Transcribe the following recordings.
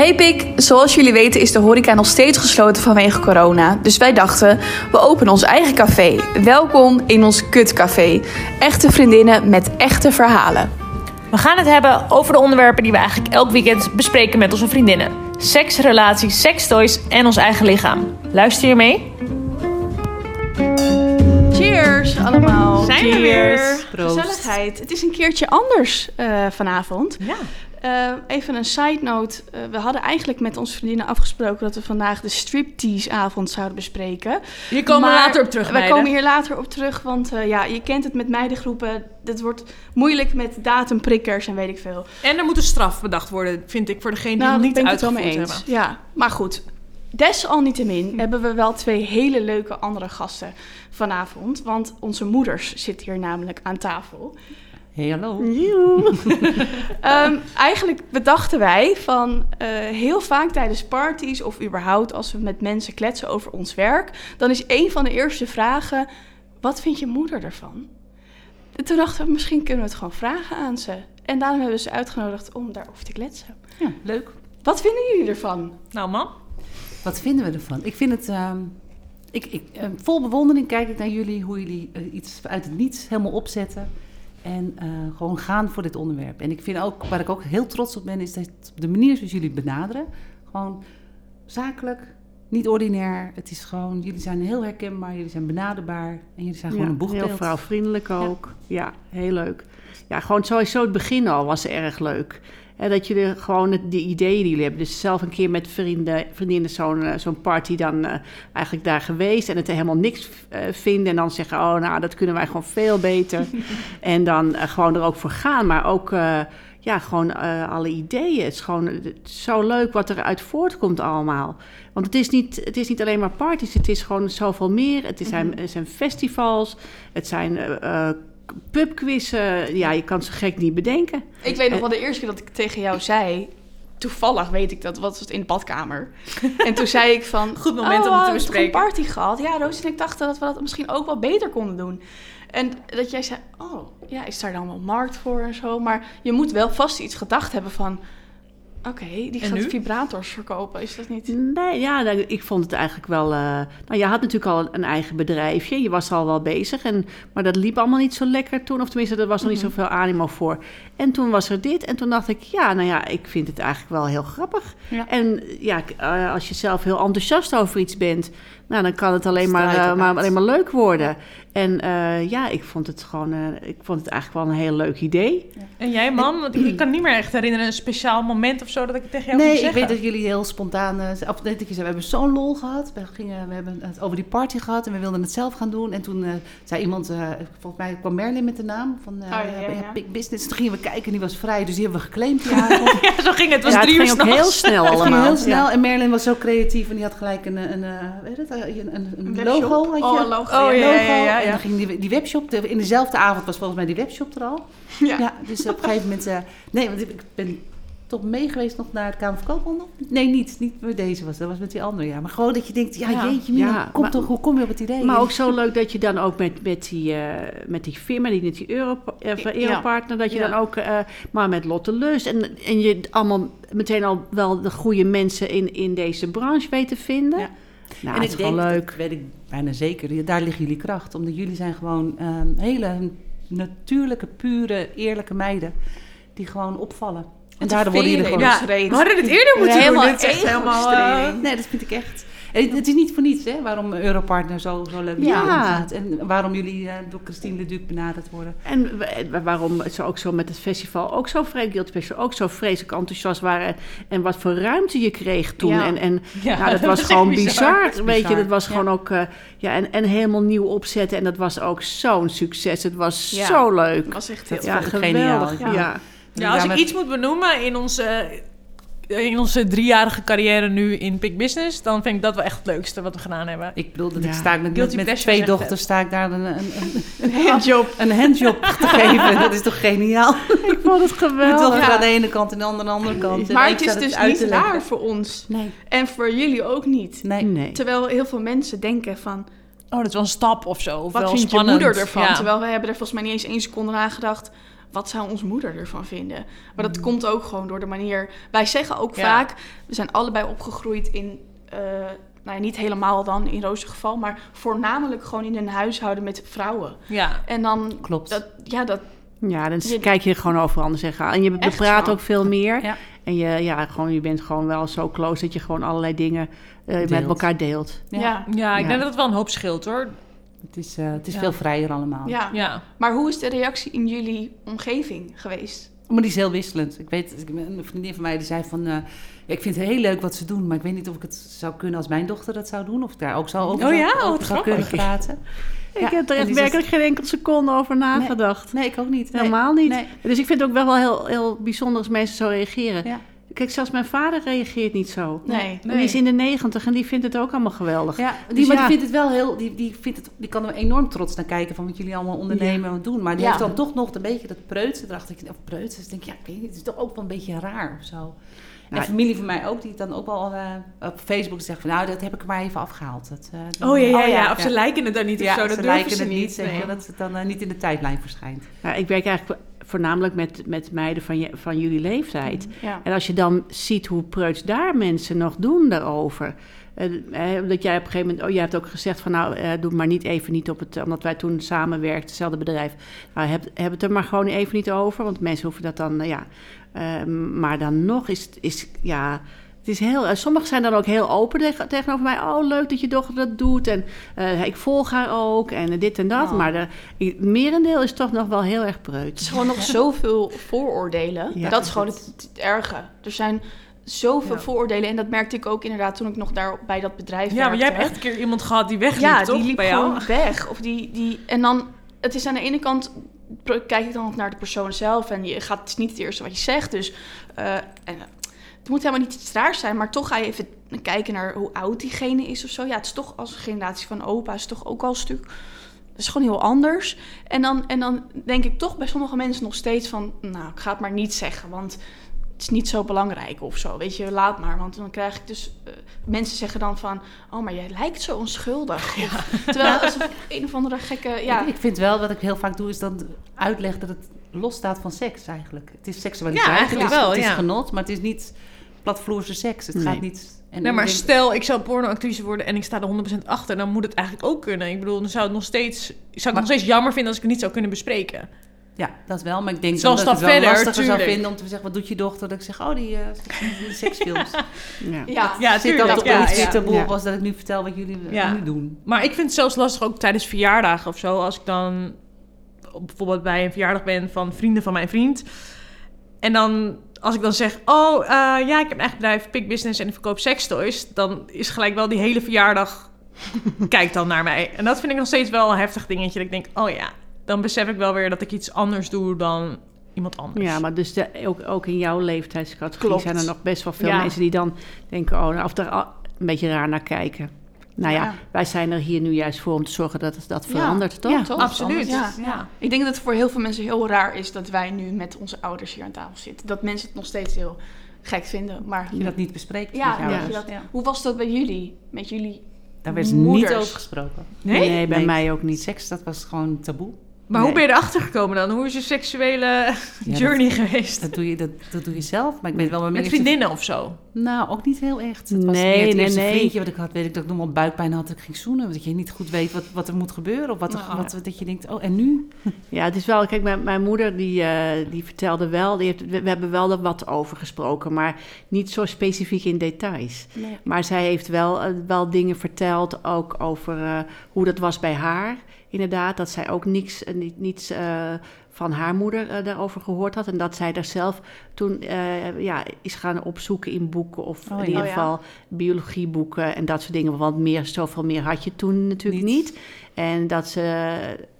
Hey Pik, zoals jullie weten is de horeca nog steeds gesloten vanwege corona. Dus wij dachten, we openen ons eigen café. Welkom in ons kutcafé. Echte vriendinnen met echte verhalen. We gaan het hebben over de onderwerpen die we eigenlijk elk weekend bespreken met onze vriendinnen. Seks, relaties, sekstoys en ons eigen lichaam. Luister je mee? Cheers allemaal. Zijn we weer. Gezelligheid. Het is een keertje anders eh, vanavond. Ja. Eh, even een side note. Eh, we hadden eigenlijk met onze vriendinnen afgesproken dat we vandaag de striptease-avond zouden bespreken. Hier komen we later op terug, We meiden. komen hier later op terug, want eh, ja, je kent het met meidengroepen. Het wordt moeilijk met datumprikkers en weet ik veel. En er moet een straf bedacht worden, vind ik, voor degene die Nou, niet uitgevoerd mee eens. hebben. Ja, maar goed. Desalniettemin hebben we wel twee hele leuke andere gasten vanavond. Want onze moeders zitten hier namelijk aan tafel. Hey, hallo. Ehm, eigenlijk bedachten wij van eh, heel vaak tijdens parties of überhaupt als we met mensen kletsen over ons werk, dan is een van de eerste vragen: wat vindt je moeder ervan? En toen dachten we, misschien kunnen we het gewoon vragen aan ze. En daarom hebben we ze uitgenodigd om daarover te kletsen. Ja, leuk. Wat vinden jullie ervan? Nou man, Wat vinden we ervan? Ik vind het... ehm, ik, ik, eh, vol bewondering kijk ik naar jullie, hoe jullie eh, iets uit het niets helemaal opzetten. En eh, gewoon gaan voor dit onderwerp. En ik vind ook, waar ik ook heel trots op ben, is dat de manier zoals jullie benaderen. Gewoon zakelijk, niet ordinair. Het is gewoon, jullie zijn heel herkenbaar, jullie zijn benaderbaar. En jullie zijn gewoon Ja, een boegbeeld. Heel vrouwvriendelijk ook. Ja. heel leuk. Ja, gewoon sowieso het begin al was erg leuk. Hè, dat jullie gewoon het, die ideeën die jullie hebben. Dus zelf een keer met vrienden, vriendinnen zo'n eh, zo'n party dan eh, eigenlijk daar geweest. En het helemaal niks eh, vinden. En dan zeggen, oh nou, dat kunnen wij gewoon veel beter. en dan gewoon er ook voor gaan. Maar ook, ja, gewoon alle ideeën. Het is gewoon het is zo leuk wat eruit voortkomt allemaal. Want het is, niet, het is niet alleen maar parties, het is gewoon zoveel meer. Het zijn, het zijn festivals, het zijn pubquizzen. Ja, je kan ze gek niet bedenken. Ik weet nog wel de eerste keer dat ik tegen jou zei. Toevallig weet ik dat, wat was het in de badkamer. En toen zei ik van... Goed moment oh, om het te we hebben toch bespreken." een party gehad. Ja, Roos en ik dachten dat we dat misschien ook wel beter konden doen. En dat jij zei, oh, ja, is daar dan wel markt voor en zo. Maar je moet wel vast iets gedacht hebben van... Oké, die En gaat nu? vibrators verkopen, is dat niet... Nee, ja, nou, ik vond het eigenlijk wel... eh, nou, je had natuurlijk al een eigen bedrijfje. Je was al wel bezig. En, maar dat liep allemaal niet zo lekker toen. Of tenminste, er was nog niet zoveel animo voor. En toen was er dit. En toen dacht ik, ja, nou ja, ik vind het eigenlijk wel heel grappig. Ja. En ja, eh, als je zelf heel enthousiast over iets bent... Nou, dan kan het alleen maar, eh, maar, alleen maar leuk worden. En eh, ja, ik vond het gewoon... eh, ik vond het eigenlijk wel een heel leuk idee. en jij man? Want ik, kan niet meer echt herinneren een speciaal moment of zo dat ik het tegen jou Nee, ik weet dat jullie heel spontaan... of dat ik zei, we hebben zo'n lol gehad. We, gingen, we hebben het over die party gehad en we wilden het zelf gaan doen. En toen zei iemand, volgens mij kwam Merlin met de naam van Oh, ja, ja. Big Business. Toen gingen we kijken en die was vrij, dus die hebben we geclaimd. Ja, zo ging het. Het was ja, drie het uur ging ook heel snel Het ging allemaal. heel snel en Merlin was zo creatief en die had gelijk een, een, weet het, een, een, logo. Had je? Oh, een logo, Oh, ja. ja, logo. ja. En dan ging die, die webshop, de- in dezelfde avond was volgens mij die webshop er al. Ja. Dus op een gegeven moment... eh, nee, want ik ben toch mee geweest nog naar het Kamer van Koophandel. Nee, niet. Niet met deze was. Dat was met die andere, ja. Maar gewoon dat je denkt, ja, Ja. jeetje, Ja, kom maar- toch, hoe kom je op het idee? Maar ook zo leuk dat je dan ook met, met, die, eh, met die firma, die, met die Euro, eh, Ja. Europartner, dat je dan ook, eh, maar met Lotte Lust en, en je allemaal meteen al wel de goede mensen in, in deze branche weet te vinden. Nou, en het is gewoon denk, leuk. dat weet ik bijna zeker, daar liggen jullie kracht. Omdat jullie zijn gewoon ehm, hele natuurlijke, pure, eerlijke meiden. Die gewoon opvallen. En daardoor worden jullie gewoon... Ja, we hadden het eerder moeten doen. Helemaal Dit is echt helemaal... eh, Nee, dat vind ik echt. En het, het is niet voor niets, hè, waarom Europartner zo, zo leuk Ja. En waarom jullie eh, door Christine de Duc benaderd worden. En wa- waarom ze ook zo met het festival ook zo vreemd, Guilty Pleasure, ook zo vreselijk enthousiast waren. En, wat voor ruimte je kreeg toen. Ja. En, en Ja, nou, dat was gewoon bizar. Weet je, dat was ja. gewoon ook. eh, ja, en, en helemaal nieuw opzetten. En dat was ook zo'n succes. Het was Ja. zo leuk. Dat was echt heel Ja, ik geniaal. geweldig. Ja. Ja. Als ik met- iets moet benoemen in onze, in onze driejarige carrière nu in Big Business, dan vind ik dat wel echt het leukste wat we gedaan hebben. Ik bedoel, dat Ja. ik sta met, met, met twee dochters sta ik daar een, een, een, Een handjob. een handjob te geven. Dat is toch geniaal? Ik vond het geweldig. dochter Ja. aan de ene kant en de andere aan de andere kant. En Maar ik het is dus niet raar voor ons. Nee, En voor jullie ook niet. nee. Nee. Terwijl heel veel mensen denken van... Oh, dat is wel een stap of zo. Of Wat wel vindt spannend. je moeder ervan? Ja. Terwijl wij hebben er volgens mij niet eens één seconde aan gedacht... wat zou onze moeder ervan vinden? Maar dat komt ook gewoon door de manier. Wij zeggen ook Ja. vaak, we zijn allebei opgegroeid in. eh, nou ja, niet helemaal dan in Roos' geval, maar voornamelijk gewoon in een huishouden met vrouwen. Ja. En dan, Klopt. dat, ja, dat, Ja, dan Je- kijk je gewoon overal anders zeggen. En je praat zo. ook veel meer. Ja. En je, ja, gewoon, je bent gewoon wel zo close dat je gewoon allerlei dingen eh, met elkaar deelt. ja. Ja. Ja. Ja, ik Ja. denk dat het wel een hoop scheelt hoor. Het is, eh, het is Ja. veel vrijer allemaal. Ja. Maar hoe is de reactie in jullie omgeving geweest? Maar die is heel wisselend. Ik weet, een vriendin van mij die zei van... eh, ja, ik vind het heel leuk wat ze doen, maar ik weet niet of ik het zou kunnen als mijn dochter dat zou doen. Of ik daar ook zou over, Oh ja? over Oh, zou kunnen praten. ik Ja, heb er echt werkelijk geen enkele seconde over nagedacht. Nee, ik ook niet. Nee. Helemaal niet. Nee. Dus ik vind het ook wel wel heel, heel bijzonder als mensen zo reageren. Ja. Kijk, zelfs mijn vader reageert niet zo. Nee. En Die is in de negentig en die vindt het ook allemaal geweldig. Ja, die, Dus maar ja. die vindt het wel heel, die, die, vindt het, die kan er enorm trots naar kijken van wat jullie allemaal ondernemen en doen. Maar die Ja. heeft dan toch nog een beetje dat preutsen erachter. Of preutsen, dus ik denk ja, ik weet niet, het is toch ook wel een beetje raar of zo. Nou, en familie van mij ook, die dan ook wel eh, op Facebook zegt van nou, dat heb ik er maar even afgehaald. Dat, eh, Oh ja, ja, Oh, ja. ja. Of ze lijken het dan niet ja, of zo. Dat ze lijken ze het niet, Nee. dat het dan eh, niet in de tijdlijn verschijnt. Nou, ik werk eigenlijk voornamelijk met, met meiden van, je, van jullie leeftijd. Ja. En als je dan ziet hoe preuts daar mensen nog doen daarover. Eh, eh, dat jij op een gegeven moment, oh, jij hebt ook gezegd van nou, eh, doe maar niet even niet op het, omdat wij toen samenwerkten, hetzelfde bedrijf. Nou, heb, heb het er maar gewoon even niet over, want mensen hoeven dat dan, eh, ja. Eh, maar dan nog is, is ja, is heel, eh, sommigen zijn dan ook heel open tegen- tegenover mij. Oh, leuk dat je dochter dat doet en eh, ik volg haar ook en dit en dat. Oh. Maar de, het merendeel is toch nog wel heel erg Het preuts. is gewoon nog zoveel vooroordelen. Ja. dat is gewoon het, het erge. Er zijn zoveel Ja. vooroordelen. En dat merkte ik ook inderdaad toen ik nog daar bij dat bedrijf Ja, maar jij hebt werkte. echt een keer iemand gehad die wegliep, Ja, toch? die liep bij jou? gewoon weg. Of die, die, en dan, het is aan de ene kant, kijk ik dan ook naar de persoon zelf. En je gaat, het is niet het eerste wat je zegt. Dus uh, en, het moet helemaal niet iets raars zijn. Maar toch ga je even kijken naar hoe oud diegene is of zo. Ja, het is toch als generatie van opa is toch ook al een stuk... Het is gewoon heel anders. En dan, en dan denk ik toch bij sommige mensen nog steeds van... Nou, ik ga het maar niet zeggen, want het is niet zo belangrijk of zo. Weet je, laat maar. Want dan krijg ik dus... Uh, mensen zeggen dan van... Oh, maar jij lijkt zo onschuldig. Ja. Of, terwijl alsof een of andere gekke... Ja. Ik, vind wel, wat ik heel vaak doe, is dan uitleggen dat het losstaat van seks eigenlijk. Het is seksualiteit, Ja, eigenlijk het is, wel, het is ja. genot, maar het is niet platvloerse seks. Het Nee. gaat niet... En Nee, maar denk- stel, ik zou pornoactrice worden en ik sta er 100% achter, dan moet het eigenlijk ook kunnen. Ik bedoel, dan zou het nog steeds, zou ik Maar- nog steeds jammer vinden als ik het niet zou kunnen bespreken. Ja, dat wel. Maar ik denk Zo'n dan dat ik stap het wel verder, lastiger zou vinden om te zeggen, wat doet je dochter? Dat ik zeg, oh, die, eh, die seksfilms. Ja. ja. Ja, Zit tuurlijk. dat toch ja, iets taboe Ja. was dat ik nu vertel wat jullie eh, Ja. nu doen. Maar ik vind het zelfs lastig ook tijdens verjaardagen of zo. Als ik dan bijvoorbeeld bij een verjaardag ben van vrienden van mijn vriend. En dan, als ik dan zeg, oh eh, ja, ik heb een eigen bedrijf, Pick Business en ik verkoop sextoys. Dan is gelijk wel die hele verjaardag, kijkt dan naar mij. En dat vind ik nog steeds wel een heftig dingetje. Dat ik denk, oh ja, dan besef ik wel weer dat ik iets anders doe dan iemand anders. Ja, maar dus de, ook, ook in jouw leeftijdscategorie Klopt. zijn er nog best wel veel Ja. mensen die dan denken, oh, nou, of daar een beetje raar naar kijken. Nou ja, Ja. wij zijn er hier nu juist voor om te zorgen dat het- dat verandert, toch? Ja, toch? Absoluut. Ja. Ja. Ik denk dat het voor heel veel mensen heel raar is dat wij nu met onze ouders hier aan tafel zitten. Dat mensen het nog steeds heel gek vinden. Maar Dat je dat niet bespreekt ja, met je dat- Ja. hoe was dat bij jullie? Met jullie Daar werd Moeders. niet over gesproken. Nee? bij Nee. mij ook niet. Seks, dat was gewoon taboe. Maar hoe ben je erachter gekomen dan? Hoe is je seksuele journey geweest? Dat doe, je, dat, dat doe je zelf. Maar ik weet wel waar Met vriendinnen of zo? Nou, ook niet heel echt. Het was Nee, meer het nee, vriendje wat ik had, weet ik dat ik nog wel buikpijn had dat ik ging zoenen. Dat je niet goed weet wat, wat er moet gebeuren. Of wat, er, Oh, wat, dat je denkt, oh, en nu? Ja, het is wel, kijk, mijn, mijn moeder die, eh, die vertelde wel, die heeft, we, we hebben wel er wat over gesproken, maar niet zo specifiek in details. Maar zij heeft wel, eh, wel dingen verteld, ook over eh, hoe dat was bij haar. Inderdaad, dat zij ook niets, eh, niet, niets eh, van haar moeder eh, daarover gehoord had. En dat zij daar zelf toen eh, ja, is gaan opzoeken in boeken of Oh, in ieder Oh, ja. geval biologieboeken en dat soort dingen. Want meer, zoveel meer had je toen natuurlijk Niet. niet. En dat ze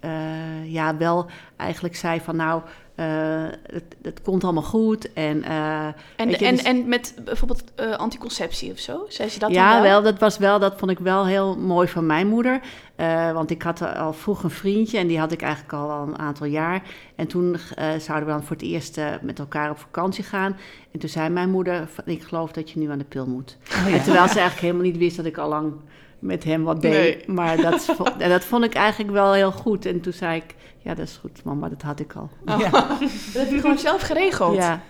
eh, ja, wel eigenlijk zei van nou, eh, het, het komt allemaal goed. En, eh, En, je, en, dus- en met bijvoorbeeld eh, anticonceptie of zo? Zei ze dat ja, dan wel, dat was wel, dat vond ik wel heel mooi van mijn moeder. Eh, want ik had al vroeg een vriendje en die had ik eigenlijk al, al een aantal jaar. En toen eh, zouden we dan voor het eerst eh, met elkaar op vakantie gaan. En toen zei mijn moeder, van, ik geloof dat je nu aan de pil moet. Oh, ja. En terwijl ze eigenlijk helemaal niet wist dat ik al lang met hem wat deed. Nee. Maar dat, en dat vond ik eigenlijk wel heel goed. En toen zei ik, ja, dat is goed, mama, dat had ik al. Oh. Dat heb je gewoon zelf geregeld? Ja,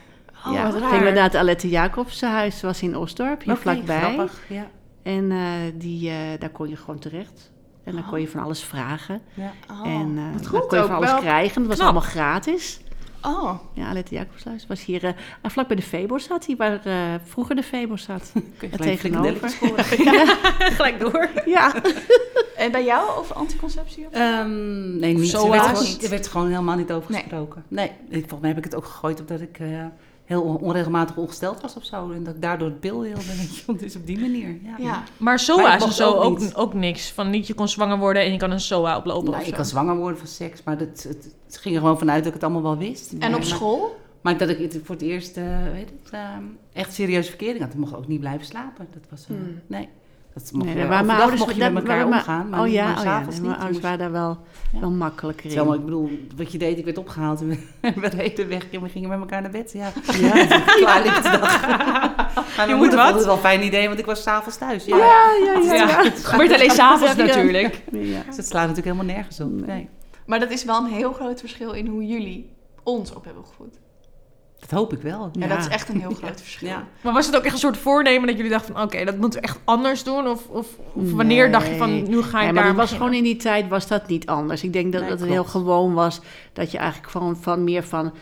Oh, ja. wat Gingen raar. we naar het Alette Jacobs huis, was in Osdorp, hier Oké, vlakbij. Grappig, ja. En eh, die, eh, daar kon je gewoon terecht. En dan kon je van alles vragen. ja. Oh, en wat dan kon je van alles wel. krijgen. Dat was allemaal gratis. Oh, Ja, Alette Jacobshuis was hier ah, vlak bij de Febo zat, hier waar eh, vroeger de Febo zat. Kun je gelijk tegenover. Gelijk door. Ja. en bij jou over anticonceptie? of- Ehm, nee, niet. Zo er, werd gewoon, er werd gewoon helemaal niet over Nee. gesproken. Nee, ik, volgens mij heb ik het ook gegooid omdat ik eh, heel on- onregelmatig ongesteld was of zo. En dat ik daardoor het pil wilde. weet je wel. Dus op die manier. Ja. Ja. Maar SOA is zo ook ook, ook niks. Van niet je kon zwanger worden en je kan een SOA oplopen Nou, ik kan zwanger worden van seks, maar dat, het, het ging er gewoon vanuit dat ik het allemaal wel wist. En Maar- op maar- school? Maar dat ik het voor het eerst, eh, weet het, ehm, echt serieuze verkering had. Ik mocht ook niet blijven slapen. Dat was, eh, Hmm. nee. Dat mocht Nee, je, mijn ouders mocht je met elkaar omgaan, maar, oh ja, maar oh ja. s'avonds nee, niet. mijn ouders moest- waren daar wel, Ja. wel makkelijker in. Ik bedoel, wat je deed, ik werd opgehaald en we, we reden weg en we gingen met elkaar naar bed. Ja, Ja. klaar ligt de dag. Maar Je moet wat? vond het wel een fijn idee, want ik was s'avonds thuis. Ja. Ja, ja, ja. Ja, het gebeurt alleen s'avonds natuurlijk. ja. Dus het slaat natuurlijk helemaal nergens op. Nee. Maar dat is wel een heel groot verschil in hoe jullie ons op hebben gevoed. Dat hoop ik wel. En Ja. dat is echt een heel groot verschil. Ja. Maar was het ook echt een soort voornemen dat jullie dachten van... oké, dat moeten we echt anders doen? Of, of, of wanneer Nee. dacht je van, nu ga ik Nee, maar daar dat was gewoon in die tijd was dat niet anders. Ik denk dat Nee, het klopt. heel gewoon was dat je eigenlijk van, van meer van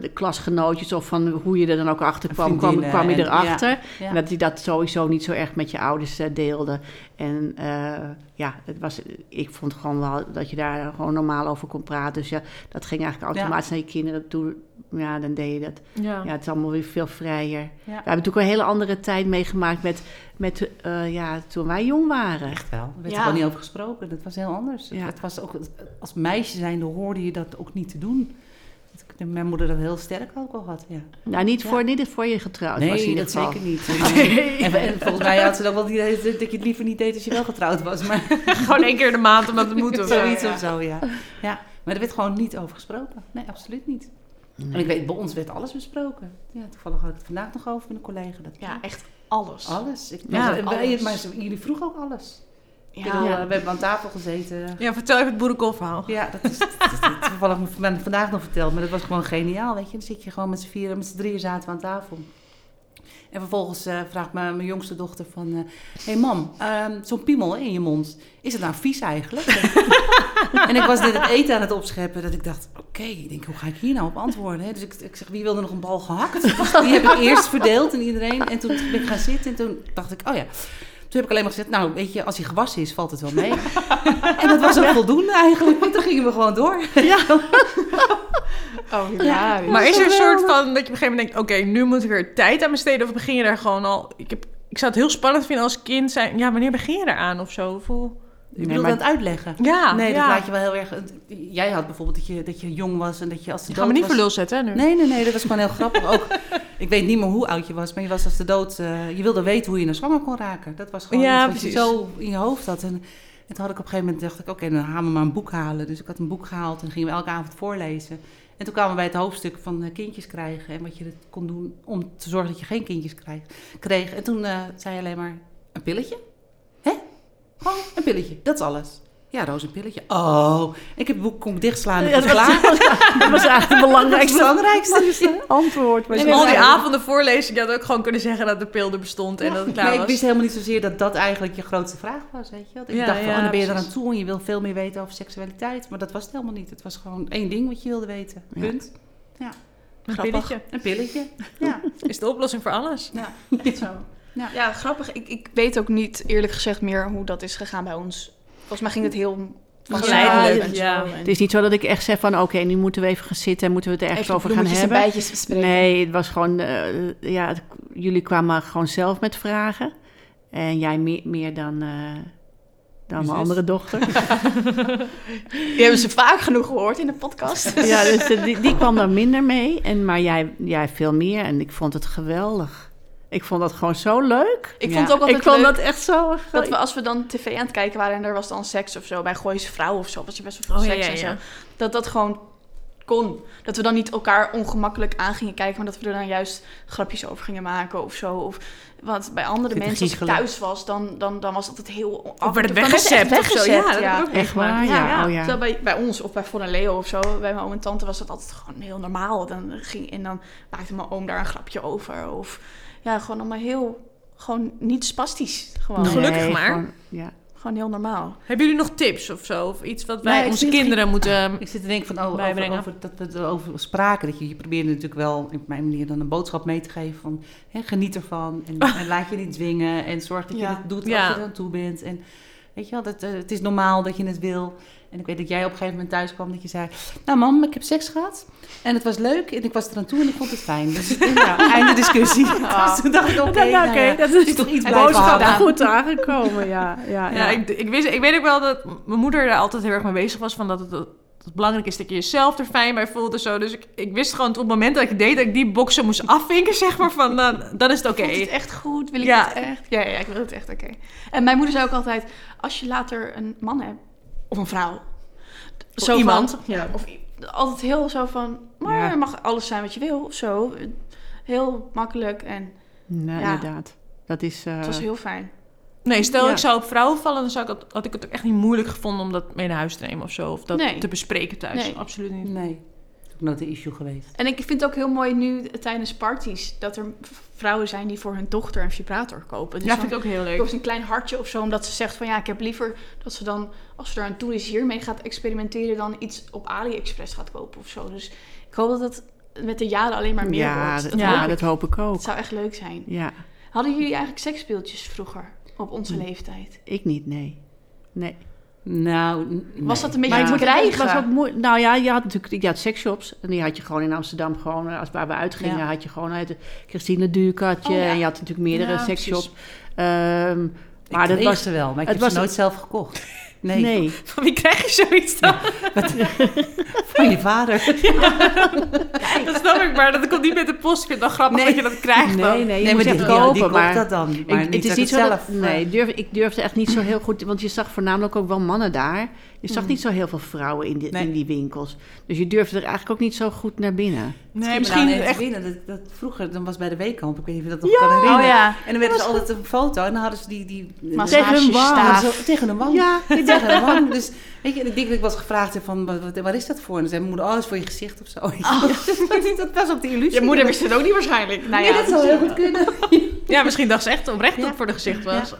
de klasgenootjes of van hoe je er dan ook achter kwam, kwam, je en- erachter. Ja. En dat je dat sowieso niet zo erg met je ouders eh, deelde. En eh, ja, het was, ik vond gewoon wel dat je daar gewoon normaal over kon praten. Dus ja, dat ging eigenlijk automatisch naar je kinderen toe. Ja, dan deed je dat. Ja. Ja, het is allemaal weer veel vrijer. We hebben natuurlijk een hele andere tijd meegemaakt met, met eh, ja, toen wij jong waren. Echt wel. Er werd Ja. er gewoon niet over gesproken. Dat was heel anders. Ja. Het was ook, als meisje zijnde hoorde je dat ook niet te doen. Mijn moeder dat heel sterk ook al had. Ja. Nou, niet Ja. voor, niet voor je getrouwd was Nee, ieder dat geval. zeker niet. En, en volgens mij had ze ook wel die dat je het liever niet deed als je wel getrouwd was. Maar Gewoon één keer in de maand omdat het moet. of zo. zoiets ja. of zo, ja. ja. Maar er werd gewoon niet over gesproken. Nee, absoluut niet. En ik weet, bij ons werd alles besproken. Ja, toevallig had ik het vandaag nog over met een collega. Dat Ja, echt alles. Alles. Ik, Ja, maar, wij- maar jullie vroegen ook alles. Ja. bedoel, Ja. eh, we hebben aan tafel gezeten. Ja, vertel even het boerenkoolverhaal. Ja, dat is, dat is toevallig me vandaag nog verteld, maar dat was gewoon geniaal, weet je. Dan zit je gewoon met z'n vieren, met z'n drieën zaten we aan tafel. En vervolgens eh, vraagt mijn, mijn jongste dochter van... Hé hey mam, ehm, zo'n piemel in je mond, is het nou vies eigenlijk? en ik was dit het eten aan het opscheppen, dat ik dacht... Oké, ik denk, hoe ga ik hier nou op antwoorden? Hè? Dus ik, ik zeg, wie wilde nog een bal gehakt? Die heb ik eerst verdeeld aan iedereen. En toen ben ik gaan zitten en toen dacht ik, oh ja... Toen heb ik alleen maar gezegd, nou weet je, als hij gewassen is, valt het wel mee. en dat was ook voldoende eigenlijk, want toen gingen we gewoon door. Oh, ja. Maar is er een soort van dat je op een gegeven moment denkt... oké, nu moet ik er tijd aan besteden... of begin je daar gewoon al... Ik, heb, ik zou het heel spannend vinden als kind zijn... ja, wanneer begin je eraan of zo? Of hoe- Je maar- dat uitleggen? Ja, nee, ja. dat laat je wel heel erg... Jij had bijvoorbeeld dat je, dat je jong was en dat je als de Ik ga me niet was... voor lul zetten, hè, nu. Nee, nee, nee, dat was gewoon heel grappig. Ook, ik weet niet meer hoe oud je was, maar je was als de dood... eh, je wilde weten hoe je naar zwanger kon raken. Dat was gewoon Ja, wat je zo in je hoofd had. En, en toen had ik op een gegeven moment, dacht ik, oké, dan gaan we maar een boek halen. Dus ik had een boek gehaald en gingen we elke avond voorlezen. En toen kwamen we bij het hoofdstuk van eh, kindjes krijgen en wat je kon doen om te zorgen dat je geen kindjes krijg, kreeg. En toen eh, zei je alleen maar, een pilletje? Hè? Gewoon een pilletje, dat is alles. Ja, Roos, een pilletje. Oh, ik heb het boek kon ik dichtslaan en Ja, het was klaar. Dat was eigenlijk het Dat belangrijkste belangrijkste. antwoord. Maar En al die avonden voorlezen, je had ook gewoon kunnen zeggen dat de pil er bestond en dat het klaar nee, ik was. wist helemaal niet zozeer dat dat eigenlijk je grootste vraag was, weet je wel. Ik Ja, dacht van, ja, oh, dan ben je eraan toe en je wil veel meer weten over seksualiteit. Maar dat was het helemaal niet. Het was gewoon één ding wat je wilde weten. Ja. Punt. Een Grappig. pilletje. Een pilletje. Ja. Is de oplossing voor alles. Ja, echt zo. Ja. Ja, grappig. Ik, ik weet ook niet eerlijk gezegd meer hoe dat is gegaan bij ons. Volgens mij ging het heel Geleidelijk, ja. Het is niet zo dat ik echt zeg van... oké, nu moeten we even gaan zitten en moeten we het er ergens even over gaan bloemetjes en hebben. bijtjes bespreken. Nee, het was gewoon... eh, ja, het- jullie kwamen gewoon zelf met vragen. En jij meer, meer dan, eh, dan mijn andere dochter. Die hebben ze vaak genoeg gehoord in de podcast. ja, dus eh, die, die kwam daar minder mee. En, maar jij, jij veel meer. En ik vond het geweldig. Ik vond dat gewoon zo leuk. Ik Ja. vond het ook altijd ik vond dat echt zo... dat we als we dan tv aan het kijken waren en er was dan seks of zo bij Gooise Vrouw of zo, was je best wel veel Oh, seks ja, en zo. Dat dat gewoon kon. Dat we dan niet elkaar ongemakkelijk aan gingen kijken, maar dat we er dan juist grapjes over gingen maken of zo. Of, want bij andere mensen, als ik thuis was, dan, dan, dan was het altijd heel... Of werd het dan werd echt weggezept of zo. Ja, dat ja. heb ik ook Echt waar? Ja, oh ja. Terwijl bij, bij ons of bij Leo of zo, bij mijn oom en tante was dat altijd gewoon heel normaal. Dan ging, en dan maakte mijn oom daar een grapje over. Of ja, gewoon allemaal heel, gewoon niet spastisch. Gewoon, Nee. Gelukkig maar. gewoon- ja. Gewoon heel normaal. Hebben jullie nog tips of zo? Of iets wat Nee, wij onze kinderen moeten... Ik zit te denken van, oh, over, bijbrengen. over, dat we het erover spraken. Dat je, je probeert natuurlijk wel, op mijn manier, dan een boodschap mee te geven van... Hè, geniet ervan en, en laat je niet dwingen en zorg dat je Ja. het doet Ja. als je er aan toe bent. En weet je wel, dat, eh, het is normaal dat je het wil. En ik weet dat jij op een gegeven moment thuis kwam dat je zei... Nou mam, ik heb seks gehad en het was leuk en ik was er aan toe en ik vond het fijn. Dus ja, einde discussie. Dus toen dacht ik, oké, Ja, nou ja, dat het is is toch iets boodschap goed aangekomen, ja. ja, Ja, ik, ik, wist, ik weet ook wel dat mijn moeder daar altijd heel erg mee bezig was. Van dat het, dat het belangrijk is dat je jezelf er fijn bij voelt en zo. Dus ik, ik wist gewoon op het moment dat ik deed, dat ik die boxen moest afvinken, zeg maar. Van, dan, dan is het oké. Vond je het echt goed? Wil ik Ja. het echt? Ja, ja, ik wil het echt oké. En mijn moeder zei ook altijd, als je later een man hebt, of een vrouw. Of van- iemand. ja, of altijd heel zo van, maar Ja. mag alles zijn wat je wil, of zo. Heel makkelijk en Nou, Ja. inderdaad. Dat is... eh, het was heel fijn. Nee, stel Ja. ik zou op vrouwen vallen, dan zou ik het, had ik het ook echt niet moeilijk gevonden om dat mee naar huis te nemen of zo. Of dat Nee. te bespreken thuis. Nee. Absoluut niet. Nee, nooit een issue geweest. En ik vind het ook heel mooi nu tijdens parties, dat er vrouwen zijn die voor hun dochter een vibrator kopen. Dus Ja, vind ik ook heel leuk. kost een klein hartje of zo, omdat ze zegt van ja, ik heb liever dat ze dan, als ze er aan toe is, hiermee gaat experimenteren, dan iets op AliExpress gaat kopen of zo. Dus ik hoop dat het met de jaren alleen maar meer ja, wordt. dat, Dat ja, dat hoop ik ook. Het zou echt leuk zijn. Ja, Hadden jullie eigenlijk seksspeeltjes vroeger op onze leeftijd? ik niet, nee. Nee. Nou, Was dat een beetje Maar te ik moet- het krijgen? was ook mooi. Nou ja, je had natuurlijk je had seksshops. En die had je gewoon in Amsterdam. Gewoon, eh, als waar we uitgingen, Ja. had je gewoon uit de Christine had je. Oh ja. En je had natuurlijk meerdere Ja, seksshops. Ehm, Ik maar dat was... ze wel, maar ik het heb ze was- nooit zelf gekocht. Nee, Nee. Van wie krijg je zoiets dan? van je vader. dat snap ik, maar dat komt niet met de post. Ik vind het wel grappig Nee. dat je dat krijgt dan. Nee, nee, je nee, maar die, kopen. die maar dat dan. ik- Maar het is niet zo zelf... dat, nee, durf, ik durfde echt niet zo heel goed, want je zag voornamelijk ook wel mannen daar. Je zag Mm. niet zo heel veel vrouwen in, die, Nee. in die winkels. Dus je durfde er eigenlijk ook niet zo goed naar binnen. Nee, misschien echt... binnen. Dat, dat, vroeger, dan was bij de weekkamp, ik weet niet of je dat nog Ja. kan herinneren. Oh ja. En dan werden ze altijd een foto en dan hadden ze die... die Massage Tegen hun wang. tegen een wang. Ja, tegen een wang. Dus weet je, ik denk dat ik was gevraagd heb van, wat, wat, waar is dat voor? En dan zei mijn moeder, oh, is voor je gezicht of zo. dat was ook de illusie. Je moeder wist het ook niet waarschijnlijk. Nou Nee, ja, dat zou heel goed kunnen. Ja, misschien dacht ze echt oprecht dat Ja. het voor de gezicht was.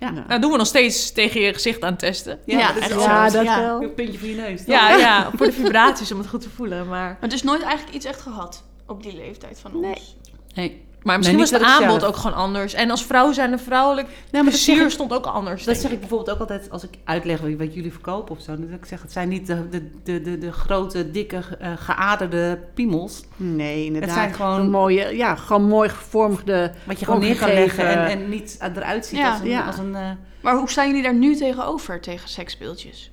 Ja. Nou, doen we nog steeds tegen je gezicht aan testen. Ja, dat is echt ook zo. Ja, dat Ja. wel. Een puntje voor je neus. toch? Ja, ja, voor de vibraties om het goed te voelen. Maar, Maar dus nooit eigenlijk iets echt gehad op die leeftijd van Nee. ons. Nee. Maar misschien Nee, was het dat aanbod zelf- ook gewoon anders. En als vrouw zijn een vrouwelijk Nee, maar dat plezier ik- stond ook anders. Dat zeg ik bijvoorbeeld ook altijd als ik uitleg wat- wat jullie verkopen of zo. Dan zeg ik zeg, het zijn niet de, de, de, de, de grote, dikke, eh, geaderde piemels. Nee, inderdaad. Het zijn gewoon- Een mooie, ja, gewoon mooi gevormde. Wat je gewoon neer kan leggen en, en niet eruit ziet Ja. als een... Ja. Als een eh, Maar hoe staan jullie daar nu tegenover, tegen seksspeeltjes?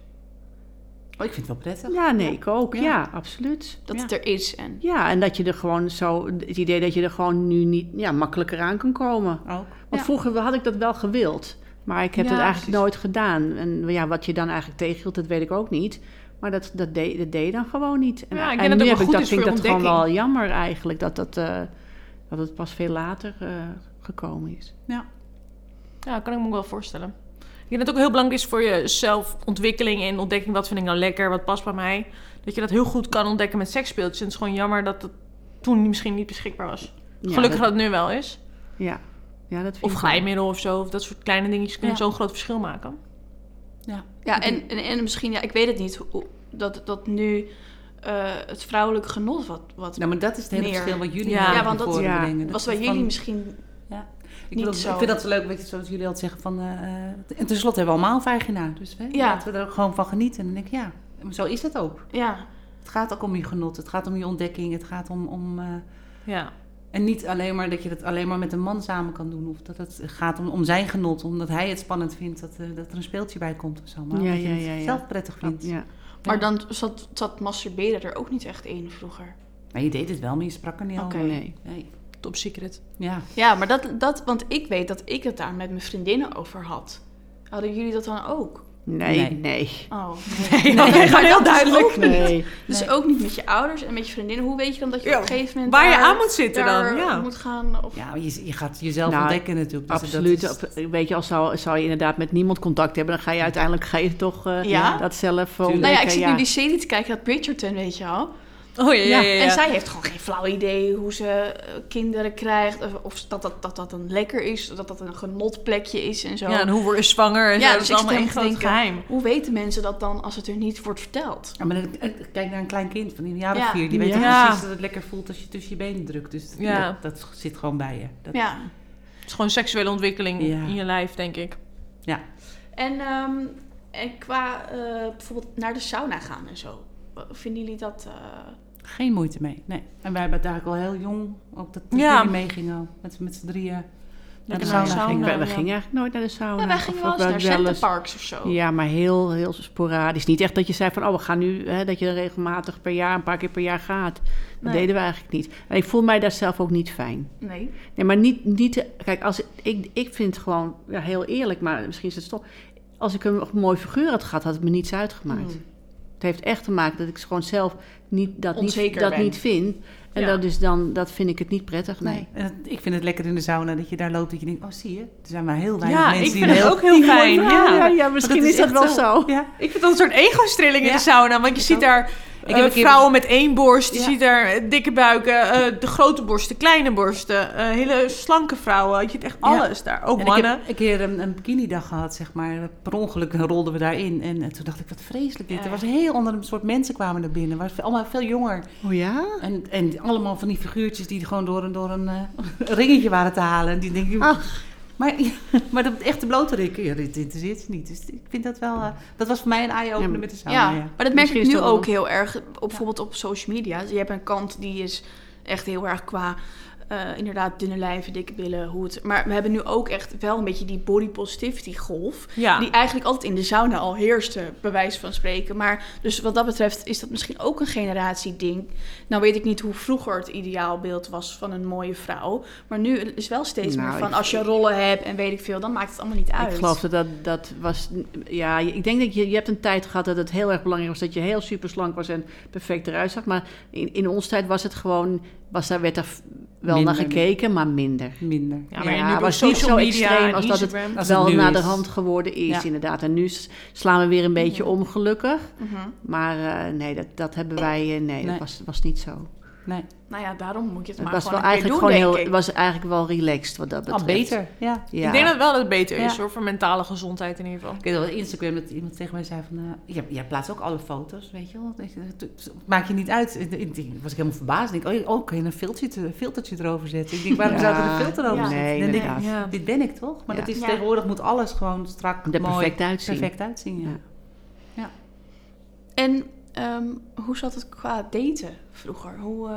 Oh, ik vind het wel prettig. Ja, nee, ik ook. Ja. Ja, absoluut. Dat Ja. het er is en... Ja, en dat je er gewoon zo, het idee dat je er gewoon nu niet ja, makkelijker aan kan komen. Ook. Want Ja. vroeger had ik dat wel gewild, maar ik heb Ja, het eigenlijk precies. nooit gedaan. En ja, wat je dan eigenlijk tegenhield, dat weet ik ook niet. Maar dat, dat, deed, dat deed je dan gewoon niet. En, Ja, ik en dat nu ook heb ik goed dat, vind ik dat gewoon wel jammer eigenlijk, dat, dat, eh, dat het pas veel later eh, gekomen is. Ja. Ja, kan ik me ook wel voorstellen. Ik denk dat het ook heel belangrijk is voor je zelfontwikkeling en ontdekking. Wat vind ik nou lekker, wat past bij mij. Dat je dat heel goed kan ontdekken met seksspeeltjes. En het is gewoon jammer dat het toen misschien niet beschikbaar was. Ja, Gelukkig dat, dat het nu wel is. ja. ja, dat vind Of glijmiddel of zo. Of dat soort kleine dingetjes kunnen Ja. zo'n groot verschil maken. Ja. Ja, en, en, en misschien, ja, ik weet het niet, dat, dat nu eh, het vrouwelijk genot wat... wat Nou, maar dat is het hele Meer. verschil wat jullie Ja. ja, Ja, want dat- ja, was bij jullie van- misschien... Ik, ik vind dat zo leuk, weet je, zoals jullie altijd zeggen van... eh, en tenslotte hebben we allemaal een vagina. Dus hè, Ja. laten we er ook gewoon van genieten. En dan denk ik, ja, zo is het ook. Ja, Het gaat ook om je genot. Het gaat om je ontdekking. Het gaat om... om eh, Ja. en niet alleen maar dat je het alleen maar met een man samen kan doen. Of dat het gaat om, om zijn genot. Omdat hij het spannend vindt dat, dat er een speeltje bij komt of zo. Maar Ja, ja, het ja, ja. zelf prettig vindt. Ja. maar dan zat, zat masturberen er ook niet echt in vroeger. Maar je deed het wel, maar je sprak er niet over. Nee. Nee. Top secret. Ja. Ja, maar dat, dat, want ik weet dat ik het daar met mijn vriendinnen over had. Hadden jullie dat dan ook? Nee, Nee. nee. Oh, Nee, Nee, gewoon heel dat is duidelijk. ook niet. Nee. Dus Nee. ook niet met je ouders en met je vriendinnen. Hoe weet je dan dat je Ja, op een gegeven moment waar je aan moet zitten dan, ja. moet gaan? Of... Ja, je, je gaat jezelf Nou, ontdekken natuurlijk. Dus Absoluut. dat is- weet je, als zou, zou je inderdaad met niemand contact hebben, dan ga je uiteindelijk ga je toch eh, Ja? dat zelf Tuurlijk. Nou ja, ontdekken, ik zit nu die serie te kijken, dat Bridgerton, weet je al. Oh ja, ja, ja. ja. En zij heeft gewoon geen flauw idee hoe ze eh, kinderen krijgt. Of, of dat, dat, dat dat een lekker is, dat dat een genotplekje is en zo. Ja, en hoe word je zwanger en Ja, zo. dus dat is allemaal te groot denken, geheim. Hoe weten mensen dat dan als het er niet wordt verteld? Ja, maar dan, eh, kijk naar een klein kind van een jaar of Ja. vier. Die weet precies dat het lekker voelt als je tussen je benen drukt. Dus Ja. dat, dat zit gewoon bij je. Dat, Ja. Het is gewoon seksuele ontwikkeling Ja. in je lijf, denk ik. ja. En, ehm, en qua eh, bijvoorbeeld naar de sauna gaan en zo. Vinden jullie dat... eh, Geen moeite mee, nee. En wij hebben het eigenlijk al heel jong, ook dat dat Ja. meegingen, met, met z'n drieën. Naar de sauna. We, we ja. gingen eigenlijk nooit naar de sauna. ja, wij gingen of wel eens naar centerparks of zo. Ja, maar heel, heel sporadisch. Niet echt dat je zei van, oh, we gaan nu, hè, dat je er regelmatig per jaar, een paar keer per jaar gaat. Dat Nee. deden we eigenlijk niet. En ik voel mij daar zelf ook niet fijn. Nee. Nee, maar niet, niet te- kijk, als, ik, ik vind gewoon, ja, heel eerlijk, maar misschien is het toch, als ik een mooi figuur had gehad, had het me niets uitgemaakt. Hmm. Het heeft echt te maken dat ik gewoon zelf niet, dat, niet, dat ben. niet vind. En Ja. dat, is dan, dat vind ik het niet prettig, nee. Ik vind het lekker in de sauna dat je daar loopt dat je denkt, oh zie je, er zijn maar heel weinig Ja, mensen ik die vind een het ook heel fijn. Ja, Ja. ja, ja, misschien is, dat wel zo. Ja. Ik vind dat een soort ego-strilling in Ja. de sauna. Want je ziet daar Ik eh, heb een keer- vrouwen met één borst. Je Ja. ziet daar eh, dikke buiken, eh, de grote borsten, kleine borsten. eh, hele slanke vrouwen. Je ziet echt Ja. alles daar. Ook En mannen. ik heb een keer een, een bikini-dag gehad, zeg maar. Per ongeluk rolden we daarin. En, en toen dacht ik, wat vreselijk dit. Ja. Er was een heel ander soort mensen kwamen naar binnen. waren allemaal veel jonger. Oh ja? En, en allemaal van die figuurtjes die gewoon door een, door een eh, ringetje waren te halen. En die denk ik, Ach. Maar, maar de echte blote rikken, ja, dit interesseert ze niet. Dus ik vind dat wel... eh, dat was voor mij een eye-opener Ja, met de sauna, Ja, ja. maar dat merk Misschien ik nu wel- ook heel erg, op, bijvoorbeeld op social media. Je hebt een kant die is echt heel erg qua, eh, inderdaad, dunne lijven, dikke billen, hoe het... Maar we hebben nu ook echt wel een beetje die body positivity golf. Ja. Die eigenlijk altijd in de sauna al heerste, bij wijze van spreken. Maar dus wat dat betreft is dat misschien ook een generatieding. Nou weet ik niet hoe vroeger het ideaalbeeld was van een mooie vrouw. Maar nu is wel steeds Nou, meer van ik- als je rollen hebt en weet ik veel, dan maakt het allemaal niet uit. Ik geloof dat dat, dat was... Ja, ik denk dat je, je hebt een tijd gehad dat het heel erg belangrijk was... dat je heel super slank was en perfect eruit zag. Maar in, in ons tijd was het gewoon... Was daar, werd daar wel Minder. naar gekeken, maar minder. Minder. Ja, maar Ja, nu was niet zo media extreem als dat het Instagram. Als het wel naar de hand geworden is, Ja. inderdaad. En nu slaan we weer een beetje om, gelukkig. Mhm. Maar eh, nee, dat, dat hebben wij... eh, nee, dat Nee. was, was niet zo. Nee, Nou ja, daarom moet je het, Het maar was gewoon wel een keer eigenlijk doen, gewoon heel... Het ik. was eigenlijk wel relaxed wat dat betreft. al beter. Ja. Ja. Ik denk dat wel dat het beter is Ja. hoor, voor mentale gezondheid in ieder geval. Ik weet wel, op Instagram dat iemand tegen mij zei van... eh, jij, jij plaatst ook alle foto's, weet je wel. Dat je- dat maak je niet uit. Ik- was ik helemaal verbaasd. Ik denk, oh, oh, kan je een filtertje, filtertje erover zetten? Ik denk, waarom Ja. zou er een filter over zitten? Nee, denk ik, dit ben ik toch? Maar Ja. dat is, tegenwoordig moet alles gewoon strak, Er mooi, perfect uitzien. perfect uitzien. Ja. Ja. En ehm, hoe zat het qua daten vroeger? Hoe, eh,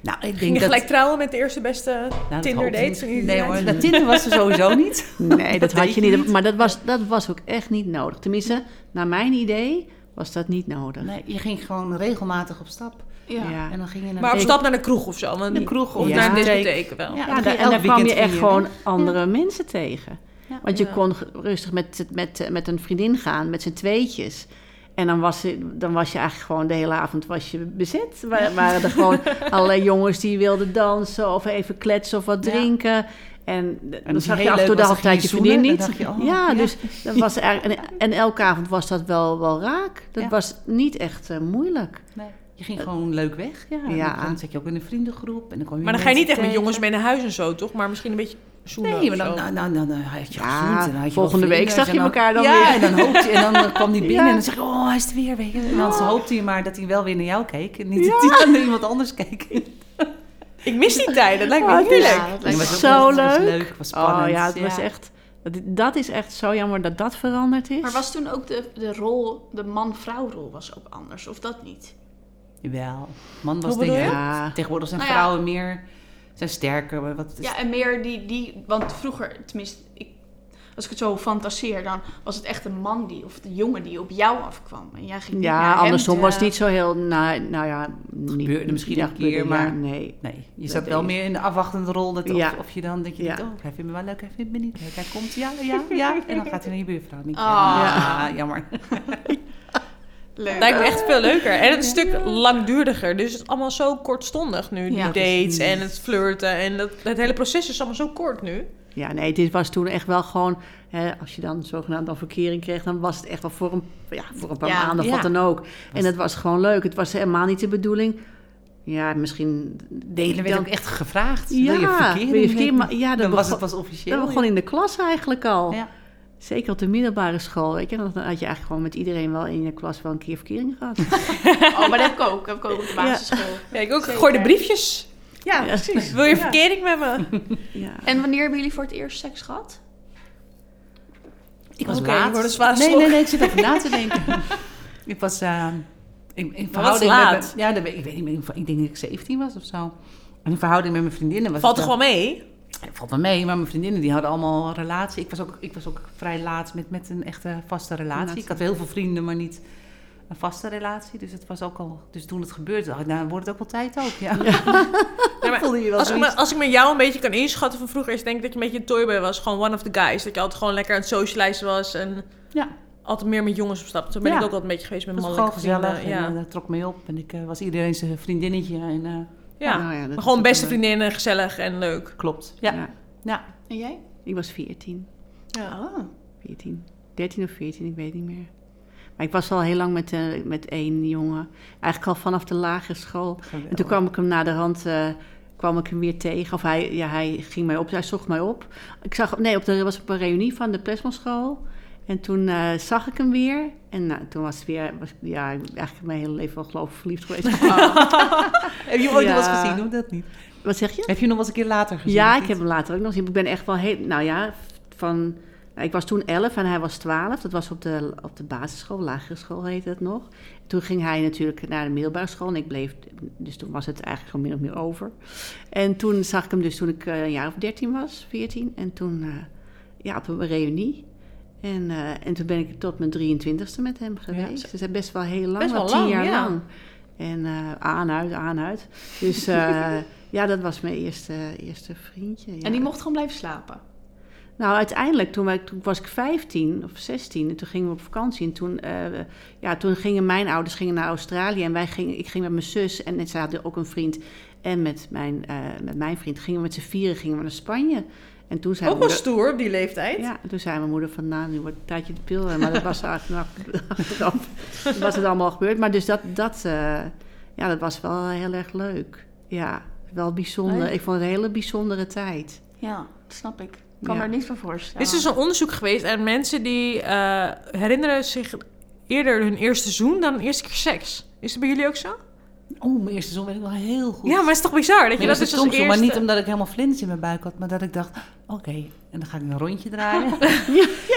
Nou, ik Ging denk je dat... gelijk trouwen met de eerste beste Nou, dat Tinder hoop ik dates niet. van ieder Nee hoor, dat Tinder was er sowieso niet. Nee, dat, Dat had je niet. niet. Maar dat was, dat was ook echt niet nodig. Tenminste, naar mijn idee was dat niet nodig. Nee, je ging gewoon regelmatig op stap. ja. Ja. En dan ging je naar Maar op stap naar de kroeg of zo. Want De kroeg of Ja. naar een discotheek. wel. Ja, dan en daar elk kwam je weekend echt gewoon andere mensen tegen. Ja. Want je Ja. kon rustig met, met, met een vriendin gaan, met z'n tweetjes. En dan was, je, dan was je eigenlijk gewoon de hele avond was je bezet. Wa- Waren er gewoon allerlei jongens die wilden dansen of even kletsen of wat Ja. drinken. En, dan zag je af en toe de half tijd je vriendin niet. zoenen, dan dacht je, oh, ja, ja. dus dat was eigenlijk, en, en elke avond was dat wel, wel raak. Dat Ja. was niet echt eh, moeilijk. Nee, je ging gewoon leuk weg. Ja, Ja. Dan zat je ook in een vriendengroep. En dan kwam je Maar dan ga je niet echt met jongens mee naar huis en zo, toch? Maar misschien een beetje Nee, maar dan, nou, nou, dan had je Ja, gezoend en dan had je volgende wel week zag je dan- elkaar dan ja, weer. en dan hoopte je, en dan kwam hij binnen Ja. en dan zeg je, oh, hij is er weer. Weet je. En dan hoopte je maar dat hij wel weer naar jou keek. En niet dat hij naar iemand anders keek. Ik mis die tijd, dat lijkt me Oh, het heerlijk. Ja, dat me het zo was Het was leuk. leuk, was spannend. Oh ja, het was echt... Dat, dat is echt zo jammer dat dat veranderd is. Maar was toen ook de, de rol, de man-vrouw rol was ook anders, of dat niet? Jawel. Man was denk ik-? Ja. Tegenwoordig zijn Nou ja. vrouwen meer... Zijn sterker. Wat, Ja, en meer die, die, want vroeger, tenminste, ik, als ik het zo fantaseer, dan was het echt een man die, of een jongen die op jou afkwam. En jij ging Ja, andersom was het niet zo heel... Nou, nou ja, niet, gebeurde misschien ja, een keer, gebeurde, maar- ja, nee. Nee, je zat wel meer in de afwachtende rol. Dat of, Ja. of je dan denk je, Ja. oh, hij vindt me wel leuk, hij vindt me niet leuk. Hij komt, ja, ja, ja. En dan gaat hij naar je buurvrouw. Je, Ah. ja, jammer. Leuk. Lijkt me echt veel leuker. En het is een stuk langduriger. Dus het is allemaal zo kortstondig nu. Die Ja. dates en het flirten. En dat, het hele proces is allemaal zo kort nu. Ja, nee, dit was toen echt wel gewoon... Hè, als je dan zogenaamd dan verkering kreeg... dan was het echt wel voor een, ja, voor een paar Ja, maanden of ja. wat dan ook. En het was gewoon leuk. Het was helemaal niet de bedoeling... Ja, misschien... Delen werd dan- ook echt gevraagd. Ja, wil je verkering? wil je verkering? Maar ja, dan dan was begon- het pas officieel. Dat was gewoon in de klas eigenlijk al. Ja. Zeker op de middelbare school, weet je. Dan had je eigenlijk gewoon met iedereen wel in je klas wel een keer verkering gehad. Oh, maar dat heb ik ook. Dat heb ik ook op de basisschool. Ja, ik ook. Zeker. Gooi de briefjes. Ja, precies. Wil je verkering met me? Ja. En wanneer hebben jullie voor het eerst seks gehad? Ik was Oké, laat. ik nee, slok. nee, nee, ik zit even na te denken. ik was uh, in, in verhouding met laat? ja, ik weet niet meer. Ik denk dat ik 17 was of zo. En in verhouding met mijn vriendinnen was Valt het toch wel mee? Valt wel mee, maar mijn vriendinnen die hadden allemaal een relatie. Ik was ook, ik was ook vrij laat met, met een echte vaste relatie. Ik had heel veel vrienden, maar niet een vaste relatie. Dus het was ook al. Dus toen het gebeurde, dacht ik, nou wordt het ook wel tijd ook. Ja. Ja, maar Voelde je wel als, ik me, als ik me jou een beetje kan inschatten van vroeger... is denk ik dat je een beetje een toyboy was. Gewoon one of the guys. Dat je altijd gewoon lekker aan het socializen was. En Ja. altijd meer met jongens op stap. Zo ben Ja. ik ook altijd een beetje geweest met mannelijke gewoon gezellig vrienden. en Ja. eh, dat trok me op. En ik eh, was iedereen zijn vriendinnetje. En, eh, ja. Nou ja, maar gewoon beste vriendinnen, gezellig en leuk. klopt. Ja. Ja. ja. En jij? Ik was 14. Ja. Oh. 14. 13 of 14, ik weet niet meer. Maar ik was al heel lang met, eh, met één jongen. Eigenlijk al vanaf de lagere school. En toen kwam ik hem na de rand eh, kwam ik hem weer tegen. Of hij, ja, hij ging mij op, hij zocht mij op. Ik zag, nee, op de, was op een reunie van de plasmaschool. En toen eh, zag ik hem weer. En nou, toen was het weer, was, ja, ik ben eigenlijk mijn hele leven wel geloof ik verliefd geweest. Heb je ooit nog eens gezien? Hoe dat niet? Wat zeg je? Heb je hem nog eens een keer later gezien? Ja, ik heb hem later ook nog gezien. Ik ben echt wel heel, nou ja, van, nou, ik was toen 11 en hij was 12. Dat was op de, op de basisschool, lagere school heette dat nog. Toen ging hij natuurlijk naar de middelbare school en ik bleef, dus toen was het eigenlijk gewoon min of meer over. En toen zag ik hem dus toen ik eh, een jaar of 13 was, 14. En toen, eh, ja, op een reunie. En, eh, en toen ben ik tot mijn 23ste met hem geweest. dus hij best wel heel lang, Best wel tien lang, jaar ja. lang. En eh aan, uit, aan, uit. Dus eh, ja, dat was mijn eerste, eerste vriendje. Ja. En die mocht gewoon blijven slapen. Nou, uiteindelijk, toen, wij, toen was ik 15 of 16 en toen gingen we op vakantie. En toen, ja, toen gingen mijn ouders gingen naar Australië en wij gingen, ik ging met mijn zus en zij hadden ook een vriend. En met mijn, met mijn vriend gingen we met z'n vieren gingen we naar Spanje. En toen zei Ook wel stoer op die leeftijd. ja, en toen zei mijn moeder van, nou, nu wordt het een tijdje de pil. Maar dat was eigenlijk achteraf was het allemaal gebeurd. Maar dus dat, dat, eh, ja, dat was wel heel erg leuk. Ja, wel bijzonder. Leuk. Ik vond het een hele bijzondere tijd. Ja, dat snap ik. Ik kan Ja. me er niet van voorstellen. Dit is dus een onderzoek geweest en mensen die eh, herinneren zich eerder hun eerste seizoen dan een eerste keer seks. Is dat bij jullie ook zo? Oh, mijn eerste zon weet ik wel heel goed. Ja, maar het is toch bizar dat je dat eerste dus als eerste... maar niet omdat ik helemaal vlinders in mijn buik had, maar dat ik dacht, oké, en dan ga ik een rondje draaien.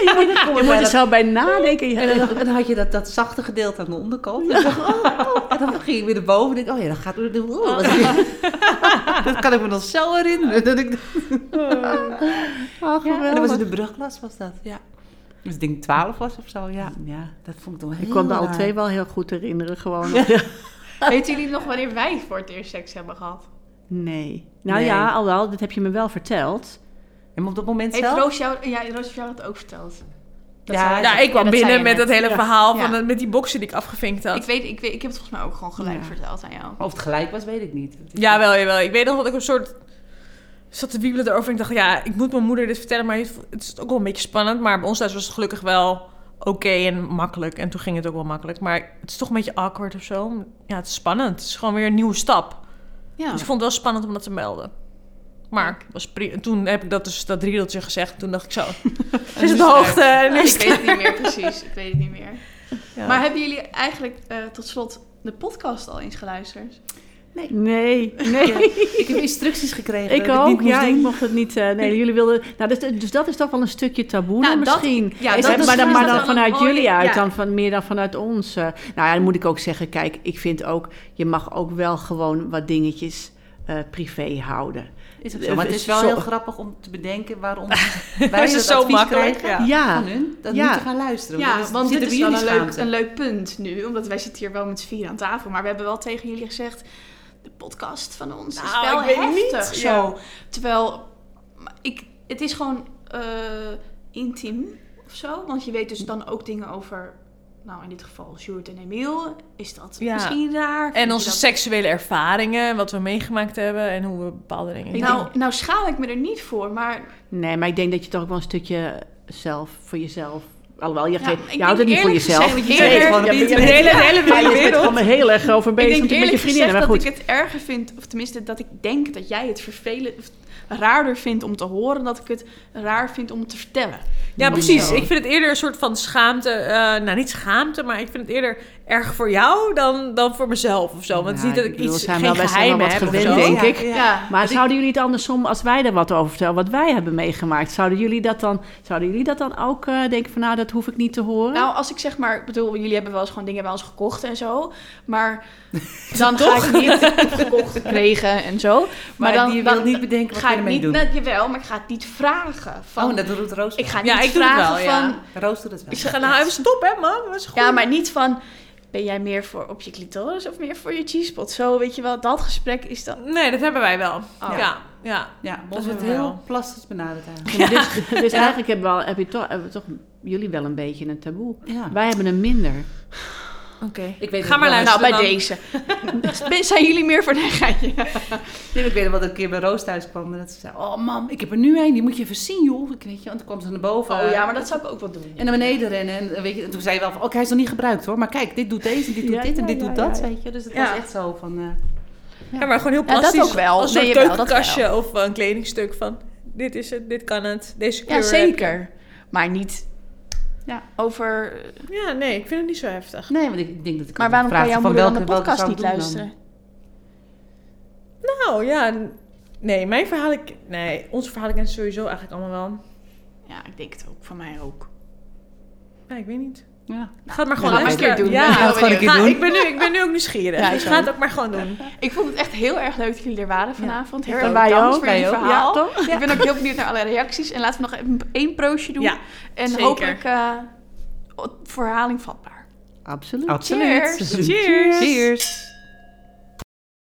Ja, je moet, je moet er zo bij nadenken. Ja. En dan, en dan had je dat, dat zachte gedeelte aan de onderkant. En, dan dacht oh, oh. en dan ging ik weer naar boven en ik, oh ja, dan gaat het... Oh, dat kan ik me nog zo herinneren. Dat ik, Oh, en dat was in de brugklas, was dat, ja. Dus ik denk 12 was of zo, ja. Ja, dat vond ik toch heel Ik kon me alle raar. twee wel heel goed herinneren, gewoon. Weten jullie nog wanneer wij voor het eerst seks hebben gehad? Nee. Nou Nee. ja, al wel, dat heb je me wel verteld. En op dat moment Heeft zelf? Roos jou... Ja, Roos heeft jou dat ook verteld. Dat Ja, Ja, ik kwam binnen met net. dat hele Ja. verhaal van Ja. met die boksen die ik afgevinkt had. Ik weet, ik weet, ik heb het volgens mij ook gewoon gelijk Ja. verteld aan jou. Of het gelijk was, weet ik niet. Ja, wel, jawel. Ik weet nog dat ik een soort zat te wiebelen erover. En ik dacht, ja, ik moet mijn moeder dit vertellen, maar het is ook wel een beetje spannend. Maar bij ons thuis was het gelukkig wel oké en makkelijk. En toen ging het ook wel makkelijk. Maar het is toch een beetje awkward of zo. Ja, het is spannend. Het is gewoon weer een nieuwe stap. Ja. Dus ik vond het wel spannend om dat te melden. Maar het was toen heb ik dat dus dat riedeltje gezegd. Toen dacht ik zo, het is op de hoogte. En ik weet het niet meer precies. Ik weet het niet meer. Ja. Maar hebben jullie eigenlijk eh, tot slot de podcast al eens geluisterd? Nee, nee. Ik heb instructies gekregen. Ik dat het niet ook, moest ja, doen. ik mocht het niet. eh, nee, jullie wilden. Nou, dus, dus dat is toch wel een stukje taboe Nou, dat- misschien. ja, Is dat het- is- maar dan, maar dan vanuit mooie- jullie uit, ja. dan van, meer dan vanuit ons. eh. nou ja, dan moet ik ook zeggen, kijk, ik vind ook, je mag ook wel gewoon wat dingetjes eh, privé houden. Is ook zo. Maar het is wel Zo- heel grappig om te bedenken waarom wij dat zo makkelijk, krijgen ja. van hun. Dat Ja. gaan luisteren. Ja, want zit dit er is wel een leuk, een leuk punt nu. Omdat wij zitten hier wel met z'n vier aan tafel. Maar we hebben wel tegen jullie gezegd... de podcast van ons is Nou, wel ik weet niet, heftig ja. zo. Terwijl, ik, het is gewoon eh, intiem of zo. Want je weet dus dan ook dingen over... Nou, in dit geval Sjoerd en Emiel. Is dat Ja. misschien raar? Vind En onze dat- seksuele ervaringen, wat we meegemaakt hebben en hoe we bepaalde dingen doen. Nou, nou schaam ik me er niet voor, maar Nee, maar ik denk dat je toch ook wel een stukje zelf voor jezelf. Alhoewel, je, Ja, ik je houdt het niet voor jezelf. Je eerder- op je internet. de hele, de hele Ja, je bent wereld. gewoon heel erg over ik bezig denk met je eerlijk vriendinnen. gezegd Maar dat ik het erger vind, of tenminste dat ik denk dat jij het vervelend, of raarder vindt om te horen, dat ik het raar vind om te vertellen. Ja, precies. zo. Ik vind het eerder een soort van schaamte. eh, nou, niet schaamte, maar ik vind het eerder erg voor jou dan, dan voor mezelf of zo. Want het is niet dat ik ik bedoel, iets, we zijn geen wel- geheimen wel wat gewend, denk ik. Ja, Maar zouden jullie het andersom, als wij er wat over vertellen, wat wij hebben meegemaakt, zouden jullie dat dan, zouden jullie dat dan ook eh, denken van, nou, dat hoef ik niet te horen? Nou, als ik zeg maar, ik bedoel, jullie hebben wel eens gewoon dingen bij ons gekocht en zo, maar dan ga ik niet gekocht, gekregen en zo. Maar, Maar dan, je wilt niet bedenken wat ga je ik ermee niet, doen. net, jawel, maar ik ga het niet vragen. Van, Oh, dat doet Roos. ik ga Ja, niet ik doe het vragen wel, ja. van, Roos doet het wel. Ik zeg, nou even stop hè man. Dat is goed. Ja, maar niet van, ben jij meer voor op je clitoris of meer voor je G-spot? Zo, weet je wel, dat gesprek is dan... Nee, dat hebben wij wel. Oh. Ja, ja. Ja, Dat is wordt wel. heel plastisch benaderd eigenlijk. Ja, dus dus eigenlijk hebben, we al, heb je toch, hebben we toch jullie wel een beetje een taboe. Ja. Wij hebben hem minder. Oké. Ik weet Ga maar luisteren Nou, bij dan. deze. Zijn jullie meer voor de geitje? Nee, ik weet nog dat ik een keer bij Roos thuis kwam en dat ze zei... Oh mam, ik heb er nu een, die moet je even zien joh. Ik weet je, en toen kwam ze naar boven. Oh ja, maar dat zou ik ook wel doen. En naar beneden rennen. En, eh, weet je, en toen zei je wel van, oké, hij is nog niet gebruikt hoor. Maar kijk, dit doet deze, dit doet Ja, dit en ja, dit ja, doet ja, dat, ja. weet je. Dus het Ja. was echt zo van... eh, Ja, maar gewoon heel Ja, dat plastisch. ook wel. Als een Nee, keukenkastje of een kledingstuk van... Dit is het, dit kan het, deze kleur Ja, heb je. zeker. Maar niet Ja. over... Ja, nee, ik vind het niet zo heftig. nee, want ik, ik denk dat ik Maar ook waarom kan vraag jouw van moeder dan welke- de podcast niet ik dan? luisteren? Nou ja, nee, mijn verhalen... Nee, onze verhalen kennen ze sowieso eigenlijk allemaal wel. Ja, ik denk het ook. Van mij ook. Ja, ik weet niet. Ja. Ga het maar gewoon een keer doen. Ja, gewoon een keer Ga- doen. Ik ben, nu, ik ben nu ook nieuwsgierig. Ja, dus ik ga het ook. ook maar gewoon doen. Ik vond het echt heel erg leuk dat jullie er waren vanavond. Heel erg ook. bedankt voor jullie verhaal. Ja, toch? Ik ben ook heel benieuwd naar alle reacties. En laten we nog even één proostje doen. Ja, en zeker. hopelijk eh, voor herhaling vatbaar. Absoluut. Absoluut. Cheers. Cheers. Cheers.